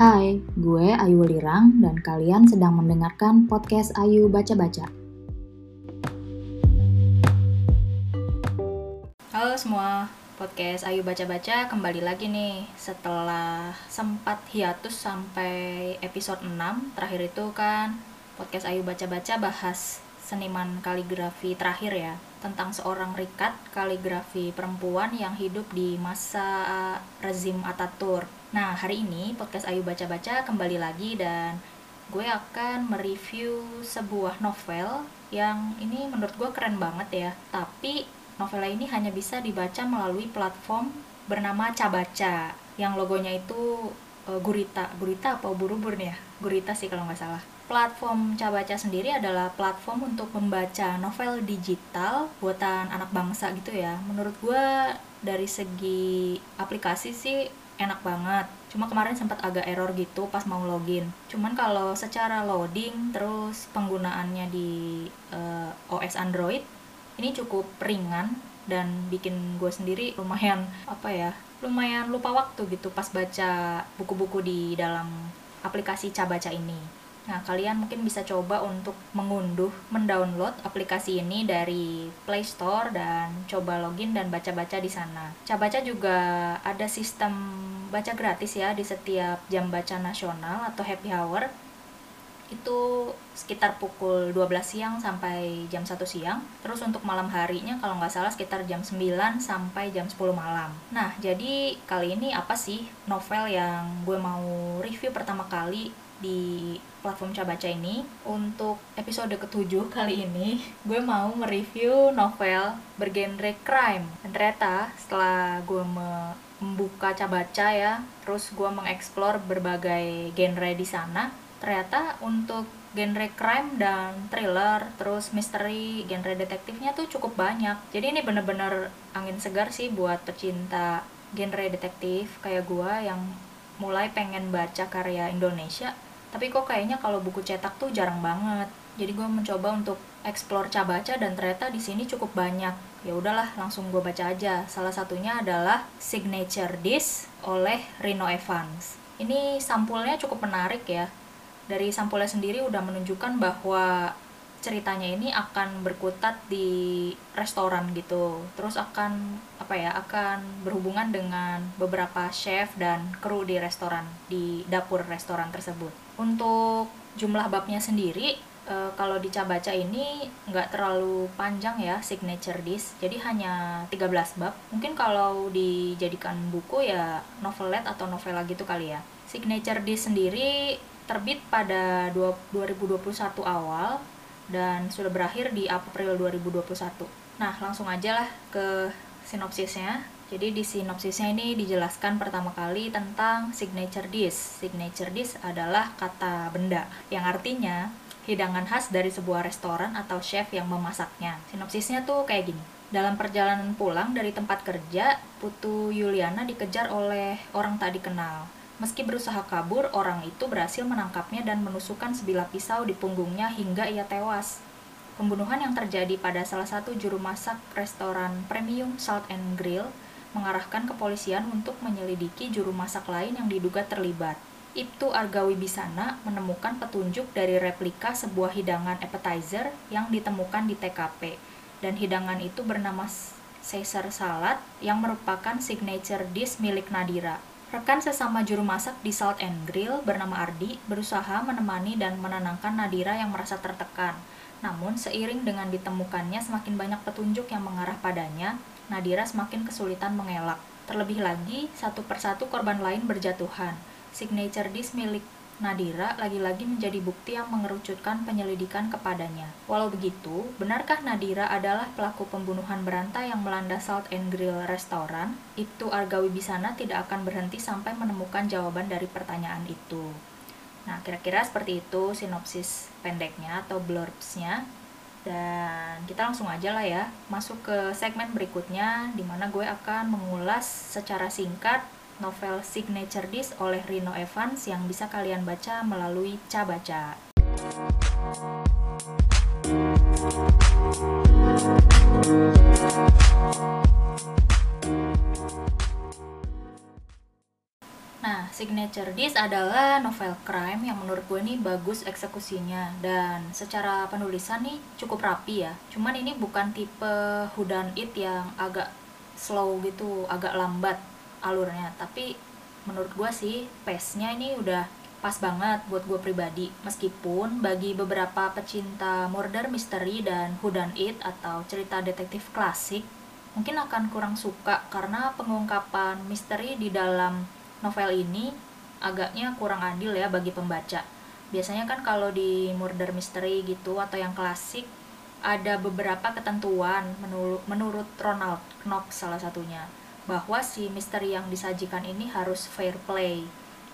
Hai, gue Ayu Lirang dan kalian sedang mendengarkan podcast Ayu Baca-Baca. Halo semua, podcast Ayu Baca-Baca kembali lagi nih setelah sempat hiatus sampai episode 6 terakhir itu kan podcast Ayu Baca-Baca bahas seniman kaligrafi terakhir ya tentang seorang Rikat kaligrafi perempuan yang hidup di masa rezim Ataturk. Nah, hari ini podcast Ayu Baca-Baca kembali lagi dan gue akan mereview sebuah novel yang ini menurut gue keren banget ya. Tapi novel ini hanya bisa dibaca melalui platform bernama Cabaca yang logonya itu uh, Gurita. Gurita apa ubur-ubur nih ya? Gurita sih kalau nggak salah platform Cabaca sendiri adalah platform untuk membaca novel digital buatan anak bangsa gitu ya. Menurut gue dari segi aplikasi sih enak banget. Cuma kemarin sempat agak error gitu pas mau login. Cuman kalau secara loading terus penggunaannya di uh, eh, OS Android ini cukup ringan dan bikin gue sendiri lumayan apa ya lumayan lupa waktu gitu pas baca buku-buku di dalam aplikasi Cabaca ini. Nah, kalian mungkin bisa coba untuk mengunduh, mendownload aplikasi ini dari Play Store dan coba login dan baca-baca di sana. Cabaca juga ada sistem baca gratis ya di setiap jam baca nasional atau happy hour. Itu sekitar pukul 12 siang sampai jam 1 siang. Terus untuk malam harinya kalau nggak salah sekitar jam 9 sampai jam 10 malam. Nah, jadi kali ini apa sih novel yang gue mau review pertama kali di platform Cabaca ini untuk episode ketujuh kali ini gue mau mereview novel bergenre crime. Dan ternyata setelah gue membuka Cabaca ya terus gue mengeksplor berbagai genre di sana ternyata untuk genre crime dan thriller terus misteri genre detektifnya tuh cukup banyak. Jadi ini bener-bener angin segar sih buat pecinta genre detektif kayak gue yang mulai pengen baca karya Indonesia tapi kok kayaknya kalau buku cetak tuh jarang banget. Jadi gue mencoba untuk explore cabaca dan ternyata di sini cukup banyak. Ya udahlah langsung gue baca aja. Salah satunya adalah signature disc oleh Rino Evans. Ini sampulnya cukup menarik ya. Dari sampulnya sendiri udah menunjukkan bahwa ceritanya ini akan berkutat di restoran gitu. Terus akan apa ya akan berhubungan dengan beberapa chef dan kru di restoran di dapur restoran tersebut. Untuk jumlah babnya sendiri e, kalau dicabaca ini nggak terlalu panjang ya signature disk jadi hanya 13 bab. Mungkin kalau dijadikan buku ya novelet atau novela gitu kali ya. Signature disk sendiri terbit pada 2021 awal dan sudah berakhir di April 2021. Nah, langsung aja lah ke sinopsisnya. Jadi di sinopsisnya ini dijelaskan pertama kali tentang signature dish. Signature dish adalah kata benda yang artinya hidangan khas dari sebuah restoran atau chef yang memasaknya. Sinopsisnya tuh kayak gini. Dalam perjalanan pulang dari tempat kerja, Putu Yuliana dikejar oleh orang tak dikenal. Meski berusaha kabur, orang itu berhasil menangkapnya dan menusukkan sebilah pisau di punggungnya hingga ia tewas. Pembunuhan yang terjadi pada salah satu juru masak restoran premium Salt and Grill mengarahkan kepolisian untuk menyelidiki juru masak lain yang diduga terlibat. Ibtu Argawi Bisana menemukan petunjuk dari replika sebuah hidangan appetizer yang ditemukan di TKP, dan hidangan itu bernama Caesar Salad yang merupakan signature dish milik Nadira. Rekan sesama juru masak di Salt and Grill bernama Ardi berusaha menemani dan menenangkan Nadira yang merasa tertekan. Namun, seiring dengan ditemukannya semakin banyak petunjuk yang mengarah padanya, Nadira semakin kesulitan mengelak. Terlebih lagi, satu persatu korban lain berjatuhan. Signature dish milik Nadira lagi-lagi menjadi bukti yang mengerucutkan penyelidikan kepadanya. Walau begitu, benarkah Nadira adalah pelaku pembunuhan berantai yang melanda Salt and Grill Restoran? Itu Argawi Bisana tidak akan berhenti sampai menemukan jawaban dari pertanyaan itu. Nah, kira-kira seperti itu sinopsis pendeknya atau blurbsnya. Dan kita langsung aja lah ya, masuk ke segmen berikutnya, di mana gue akan mengulas secara singkat novel Signature Dish oleh Rino Evans yang bisa kalian baca melalui Cabaca. Nah, Signature Disc adalah novel crime yang menurut gue nih bagus eksekusinya dan secara penulisan nih cukup rapi ya. Cuman ini bukan tipe Hudan It yang agak slow gitu, agak lambat alurnya. Tapi menurut gue sih pace-nya ini udah pas banget buat gue pribadi. Meskipun bagi beberapa pecinta murder mystery dan Hudan It atau cerita detektif klasik mungkin akan kurang suka karena pengungkapan misteri di dalam novel ini agaknya kurang adil ya bagi pembaca. Biasanya kan kalau di murder mystery gitu atau yang klasik ada beberapa ketentuan menurut Ronald Knox salah satunya bahwa si misteri yang disajikan ini harus fair play.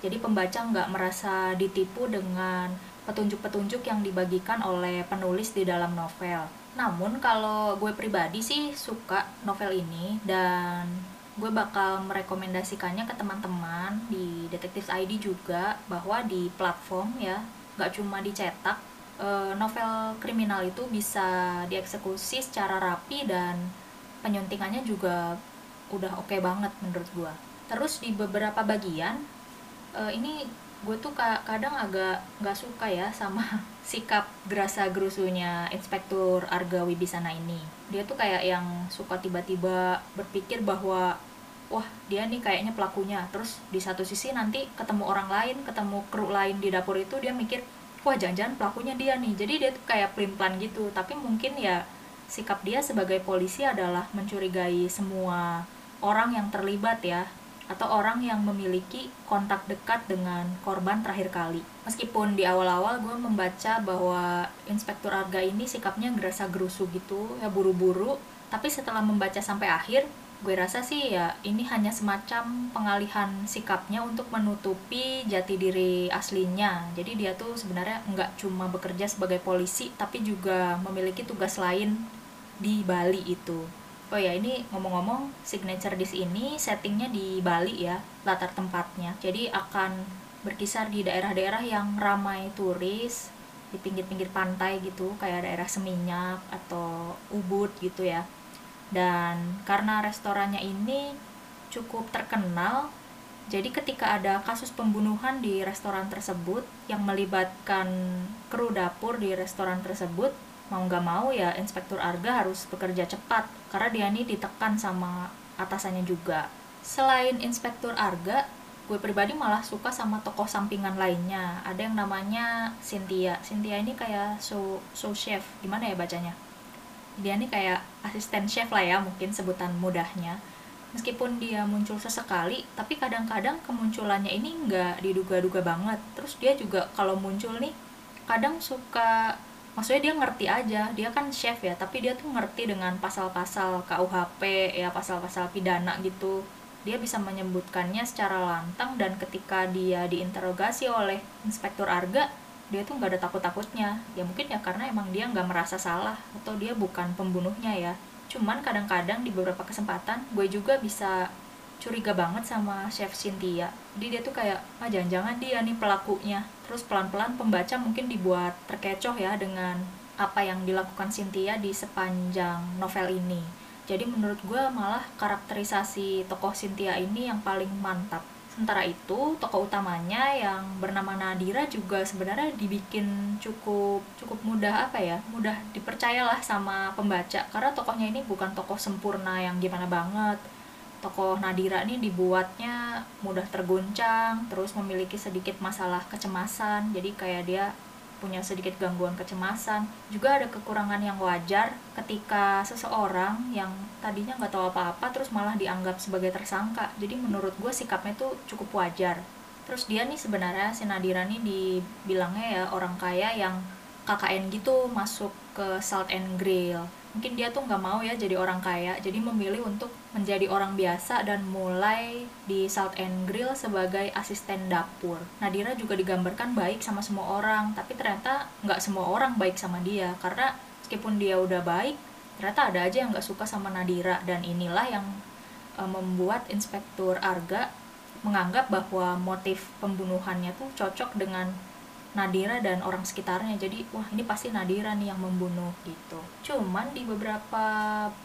Jadi pembaca nggak merasa ditipu dengan petunjuk-petunjuk yang dibagikan oleh penulis di dalam novel namun kalau gue pribadi sih suka novel ini dan gue bakal merekomendasikannya ke teman-teman di Detektif ID juga bahwa di platform ya gak cuma dicetak eh, novel kriminal itu bisa dieksekusi secara rapi dan penyuntingannya juga udah oke okay banget menurut gue terus di beberapa bagian eh, ini gue tuh kadang agak nggak suka ya sama sikap gerasa gerusunya Inspektur Arga Wibisana ini. Dia tuh kayak yang suka tiba-tiba berpikir bahwa wah dia nih kayaknya pelakunya. Terus di satu sisi nanti ketemu orang lain ketemu kru lain di dapur itu dia mikir wah jangan-jangan pelakunya dia nih. Jadi dia tuh kayak pelin-pelan gitu. Tapi mungkin ya sikap dia sebagai polisi adalah mencurigai semua orang yang terlibat ya atau orang yang memiliki kontak dekat dengan korban terakhir kali. Meskipun di awal-awal gue membaca bahwa Inspektur Arga ini sikapnya gerasa gerusu gitu, ya buru-buru, tapi setelah membaca sampai akhir, gue rasa sih ya ini hanya semacam pengalihan sikapnya untuk menutupi jati diri aslinya. Jadi dia tuh sebenarnya nggak cuma bekerja sebagai polisi, tapi juga memiliki tugas lain di Bali itu. Oh ya ini ngomong-ngomong signature dish ini settingnya di Bali ya latar tempatnya. Jadi akan berkisar di daerah-daerah yang ramai turis di pinggir-pinggir pantai gitu kayak daerah Seminyak atau Ubud gitu ya. Dan karena restorannya ini cukup terkenal jadi ketika ada kasus pembunuhan di restoran tersebut yang melibatkan kru dapur di restoran tersebut, mau nggak mau ya inspektur arga harus bekerja cepat karena dia ini ditekan sama atasannya juga. Selain inspektur arga gue pribadi malah suka sama tokoh sampingan lainnya. Ada yang namanya Cynthia. Cynthia ini kayak so so chef. Gimana ya bacanya? Dia ini kayak asisten chef lah ya mungkin sebutan mudahnya. Meskipun dia muncul sesekali tapi kadang-kadang kemunculannya ini nggak diduga-duga banget. Terus dia juga kalau muncul nih kadang suka maksudnya dia ngerti aja dia kan chef ya tapi dia tuh ngerti dengan pasal-pasal KUHP ya pasal-pasal pidana gitu. Dia bisa menyebutkannya secara lantang dan ketika dia diinterogasi oleh inspektur arga dia tuh nggak ada takut-takutnya. Ya mungkin ya karena emang dia nggak merasa salah atau dia bukan pembunuhnya ya. Cuman kadang-kadang di beberapa kesempatan gue juga bisa curiga banget sama chef Cynthia. Jadi dia tuh kayak ah jangan-jangan dia nih pelakunya. Terus pelan-pelan pembaca mungkin dibuat terkecoh ya dengan apa yang dilakukan Cynthia di sepanjang novel ini. Jadi menurut gue malah karakterisasi tokoh Cynthia ini yang paling mantap. Sementara itu tokoh utamanya yang bernama Nadira juga sebenarnya dibikin cukup cukup mudah apa ya mudah dipercayalah sama pembaca. Karena tokohnya ini bukan tokoh sempurna yang gimana banget tokoh Nadira ini dibuatnya mudah terguncang, terus memiliki sedikit masalah kecemasan, jadi kayak dia punya sedikit gangguan kecemasan. Juga ada kekurangan yang wajar ketika seseorang yang tadinya nggak tahu apa-apa terus malah dianggap sebagai tersangka. Jadi menurut gue sikapnya tuh cukup wajar. Terus dia nih sebenarnya si Nadira nih dibilangnya ya orang kaya yang KKN gitu masuk ke Salt and Grill mungkin dia tuh nggak mau ya jadi orang kaya jadi memilih untuk menjadi orang biasa dan mulai di Salt and Grill sebagai asisten dapur. Nadira juga digambarkan baik sama semua orang tapi ternyata nggak semua orang baik sama dia. Karena meskipun dia udah baik ternyata ada aja yang nggak suka sama Nadira. Dan inilah yang e, membuat Inspektur Arga menganggap bahwa motif pembunuhannya tuh cocok dengan Nadira dan orang sekitarnya. Jadi wah ini pasti Nadira nih yang membunuh gitu. Cuman di beberapa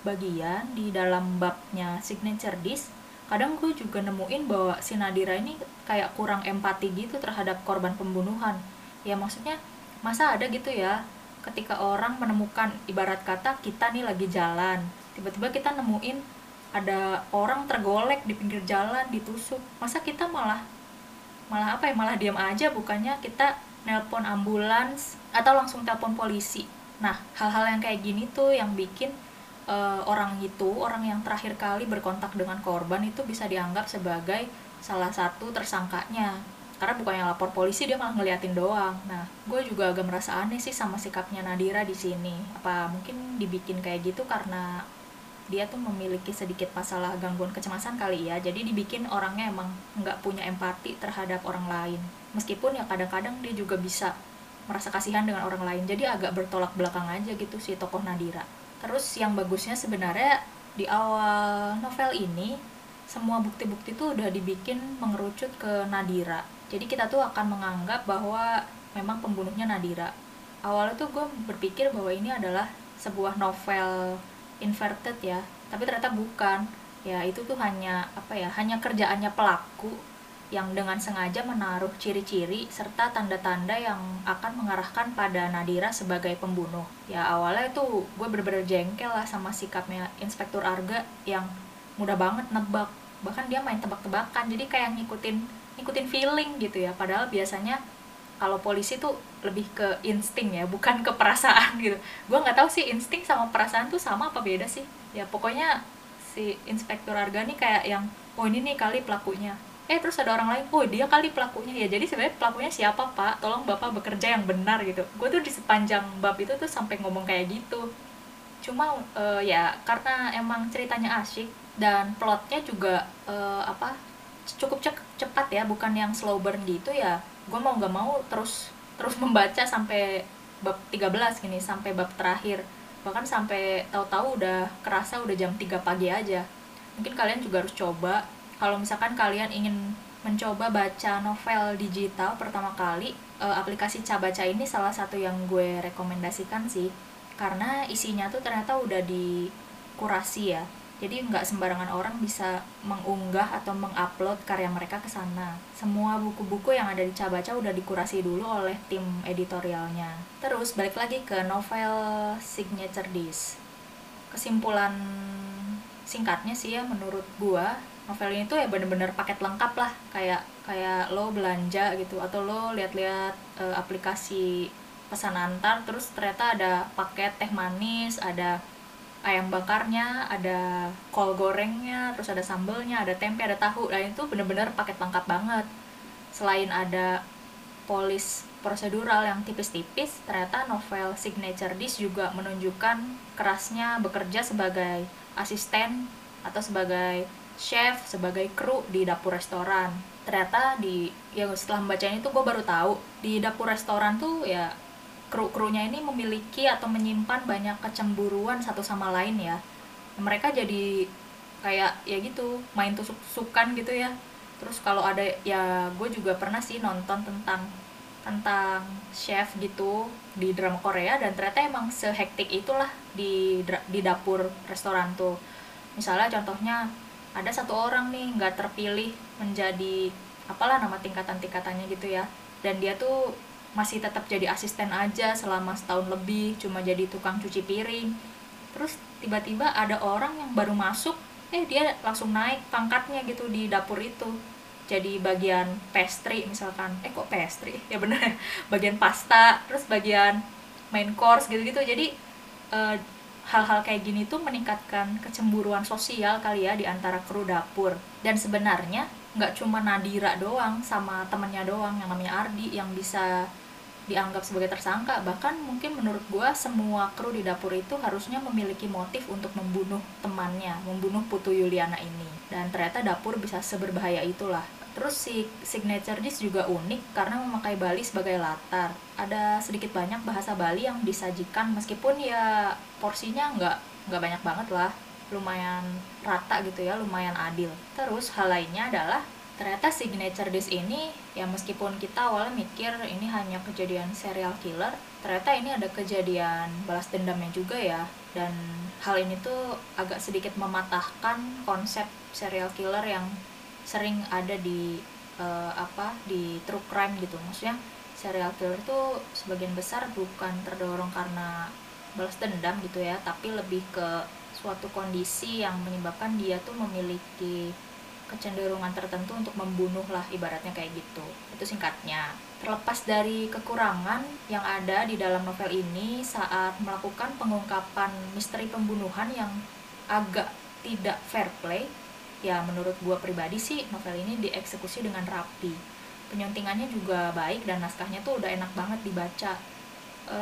bagian di dalam babnya signature disk kadang gue juga nemuin bahwa si Nadira ini kayak kurang empati gitu terhadap korban pembunuhan. Ya maksudnya masa ada gitu ya ketika orang menemukan ibarat kata kita nih lagi jalan tiba-tiba kita nemuin ada orang tergolek di pinggir jalan ditusuk masa kita malah malah apa ya malah diam aja bukannya kita nelpon ambulans atau langsung telepon polisi. Nah hal-hal yang kayak gini tuh yang bikin uh, orang itu orang yang terakhir kali berkontak dengan korban itu bisa dianggap sebagai salah satu tersangkanya. Karena bukannya lapor polisi dia malah ngeliatin doang. Nah gue juga agak merasa aneh sih sama sikapnya Nadira di sini. Apa mungkin dibikin kayak gitu karena dia tuh memiliki sedikit masalah gangguan kecemasan kali ya jadi dibikin orangnya emang nggak punya empati terhadap orang lain meskipun ya kadang-kadang dia juga bisa merasa kasihan dengan orang lain jadi agak bertolak belakang aja gitu si tokoh Nadira Terus yang bagusnya sebenarnya di awal novel ini semua bukti-bukti itu udah dibikin mengerucut ke Nadira. Jadi kita tuh akan menganggap bahwa memang pembunuhnya Nadira. Awalnya tuh gue berpikir bahwa ini adalah sebuah novel inverted ya, tapi ternyata bukan. Ya itu tuh hanya apa ya, hanya kerjaannya pelaku yang dengan sengaja menaruh ciri-ciri serta tanda-tanda yang akan mengarahkan pada Nadira sebagai pembunuh. Ya awalnya tuh gue bener-bener jengkel lah sama sikapnya Inspektur Arga yang mudah banget nebak. Bahkan dia main tebak-tebakan, jadi kayak ngikutin ngikutin feeling gitu ya. Padahal biasanya kalau polisi tuh lebih ke insting ya, bukan ke perasaan gitu. Gue nggak tahu sih insting sama perasaan tuh sama apa beda sih. Ya pokoknya si Inspektur Arga nih kayak yang, oh ini nih kali pelakunya. Eh terus ada orang lain oh dia kali pelakunya. Ya jadi sebenarnya pelakunya siapa pak? Tolong bapak bekerja yang benar gitu. Gue tuh di sepanjang bab itu tuh sampai ngomong kayak gitu. Cuma uh, ya karena emang ceritanya asyik dan plotnya juga uh, apa cukup cepat ya bukan yang slow burn gitu ya gue mau nggak mau terus terus membaca sampai bab 13 gini sampai bab terakhir. Bahkan sampai tahu-tahu udah kerasa udah jam 3 pagi aja. Mungkin kalian juga harus coba. Kalau misalkan kalian ingin mencoba baca novel digital pertama kali uh, aplikasi Cabaca ini salah satu yang gue rekomendasikan sih. Karena isinya tuh ternyata udah dikurasi ya jadi nggak sembarangan orang bisa mengunggah atau mengupload karya mereka ke sana. Semua buku-buku yang ada di Cabaca udah dikurasi dulu oleh tim editorialnya. Terus balik lagi ke novel Signature Disc. Kesimpulan singkatnya sih ya menurut gua novel ini tuh ya bener-bener paket lengkap lah kayak kayak lo belanja gitu atau lo lihat-lihat uh, aplikasi pesan antar terus ternyata ada paket teh manis ada ayam bakarnya ada kol gorengnya terus ada sambelnya ada tempe ada tahu. Dan itu bener-bener paket lengkap banget. Selain ada polis prosedural yang tipis-tipis ternyata novel signature dish juga menunjukkan kerasnya bekerja sebagai asisten atau sebagai chef sebagai kru di dapur restoran. Ternyata di ya setelah membacanya itu gue baru tahu di dapur restoran tuh ya kru-krunya ini memiliki atau menyimpan banyak kecemburuan satu sama lain ya. Mereka jadi kayak ya gitu main tusuk-tusukan gitu ya. Terus kalau ada ya gue juga pernah sih nonton tentang tentang chef gitu di drama Korea dan ternyata emang sehektik itulah di di dapur restoran tuh. Misalnya contohnya ada satu orang nih nggak terpilih menjadi apalah nama tingkatan-tingkatannya gitu ya. Dan dia tuh masih tetap jadi asisten aja selama setahun lebih cuma jadi tukang cuci piring. Terus tiba-tiba ada orang yang baru masuk eh dia langsung naik pangkatnya gitu di dapur itu. Jadi bagian pastry misalkan. Eh kok pastry? Ya bener. Bagian pasta terus bagian main course gitu-gitu. Jadi uh, hal-hal kayak gini tuh meningkatkan kecemburuan sosial kali ya di antara kru dapur. Dan sebenarnya nggak cuma Nadira doang sama temennya doang yang namanya Ardi yang bisa dianggap sebagai tersangka bahkan mungkin menurut gue semua kru di dapur itu harusnya memiliki motif untuk membunuh temannya membunuh Putu Yuliana ini dan ternyata dapur bisa seberbahaya itulah Terus si signature dish juga unik karena memakai Bali sebagai latar. Ada sedikit banyak bahasa Bali yang disajikan meskipun ya porsinya nggak nggak banyak banget lah, lumayan rata gitu ya, lumayan adil. Terus hal lainnya adalah ternyata signature disk ini ya meskipun kita awalnya mikir ini hanya kejadian serial killer ternyata ini ada kejadian balas dendamnya juga ya. Dan hal ini tuh agak sedikit mematahkan konsep serial killer yang sering ada di uh, apa di true crime gitu. Maksudnya serial killer tuh sebagian besar bukan terdorong karena balas dendam gitu ya tapi lebih ke suatu kondisi yang menyebabkan dia tuh memiliki kecenderungan tertentu untuk membunuh lah ibaratnya kayak gitu. Itu singkatnya. Terlepas dari kekurangan yang ada di dalam novel ini saat melakukan pengungkapan misteri pembunuhan yang agak tidak fair play ya menurut gue pribadi sih novel ini dieksekusi dengan rapi. Penyuntingannya juga baik dan naskahnya tuh udah enak banget dibaca. E,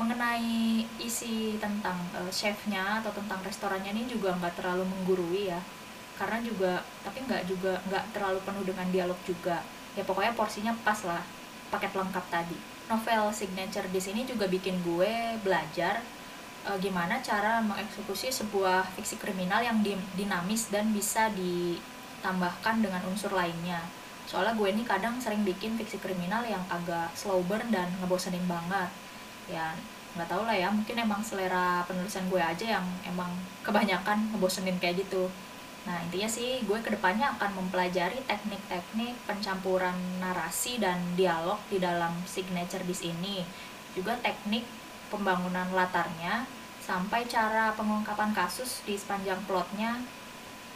mengenai isi tentang e, chefnya atau tentang restorannya ini juga nggak terlalu menggurui ya karena juga tapi nggak juga nggak terlalu penuh dengan dialog juga. Ya pokoknya porsinya pas lah paket lengkap tadi. Novel signature di sini juga bikin gue belajar e, gimana cara mengeksekusi sebuah fiksi kriminal yang di, dinamis dan bisa ditambahkan dengan unsur lainnya. Soalnya gue ini kadang sering bikin fiksi kriminal yang agak slow burn dan ngebosenin banget. Ya nggak tau lah ya mungkin emang selera penulisan gue aja yang emang kebanyakan ngebosenin kayak gitu Nah, intinya sih gue ke depannya akan mempelajari teknik-teknik pencampuran narasi dan dialog di dalam signature disk ini. Juga teknik pembangunan latarnya, sampai cara pengungkapan kasus di sepanjang plotnya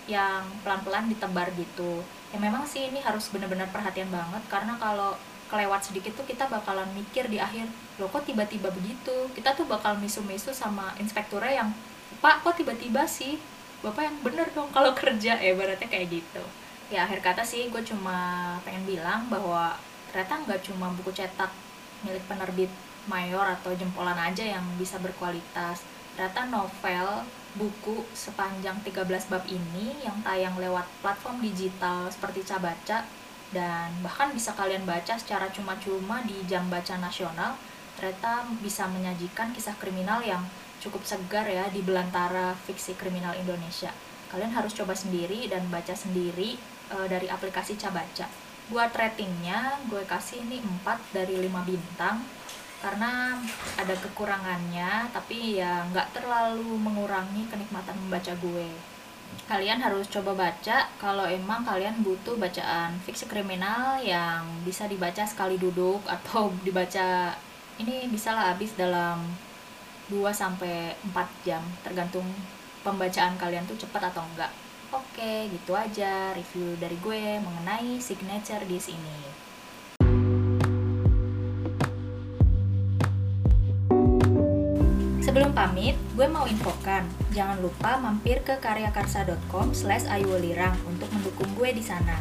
yang pelan-pelan ditebar gitu. Ya memang sih ini harus benar-benar perhatian banget karena kalau kelewat sedikit tuh kita bakalan mikir di akhir, loh kok tiba-tiba begitu? Kita tuh bakal misu-misu sama inspekturnya yang, Pak kok tiba-tiba sih? Bapak yang bener dong kalau kerja ya berarti kayak gitu. Ya akhir kata sih gue cuma pengen bilang bahwa ternyata nggak cuma buku cetak milik penerbit mayor atau jempolan aja yang bisa berkualitas. Ternyata novel buku sepanjang 13 bab ini yang tayang lewat platform digital seperti Cabaca dan bahkan bisa kalian baca secara cuma-cuma di jam baca nasional ternyata bisa menyajikan kisah kriminal yang cukup segar ya di belantara fiksi kriminal Indonesia. Kalian harus coba sendiri dan baca sendiri e, dari aplikasi Cabaca. Buat ratingnya, gue kasih ini 4 dari 5 bintang karena ada kekurangannya, tapi ya nggak terlalu mengurangi kenikmatan membaca gue. Kalian harus coba baca kalau emang kalian butuh bacaan fiksi kriminal yang bisa dibaca sekali duduk atau dibaca ini bisalah habis dalam 2 sampai 4 jam tergantung pembacaan kalian tuh cepat atau enggak. Oke, gitu aja review dari gue mengenai signature di sini. Sebelum pamit, gue mau infokan, jangan lupa mampir ke karyakarsa.com slash ayuwelirang untuk mendukung gue di sana.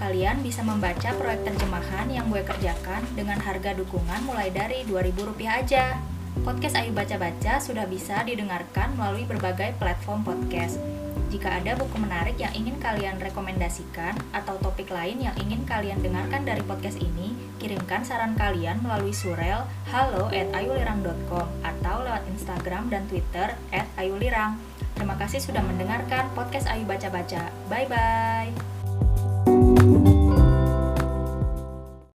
Kalian bisa membaca proyek terjemahan yang gue kerjakan dengan harga dukungan mulai dari Rp2.000 aja. Podcast Ayu Baca-Baca sudah bisa didengarkan melalui berbagai platform podcast. Jika ada buku menarik yang ingin kalian rekomendasikan atau topik lain yang ingin kalian dengarkan dari podcast ini, kirimkan saran kalian melalui surel halo at ayulirang.com atau lewat Instagram dan Twitter at ayulirang. Terima kasih sudah mendengarkan podcast Ayu Baca-Baca. Bye-bye!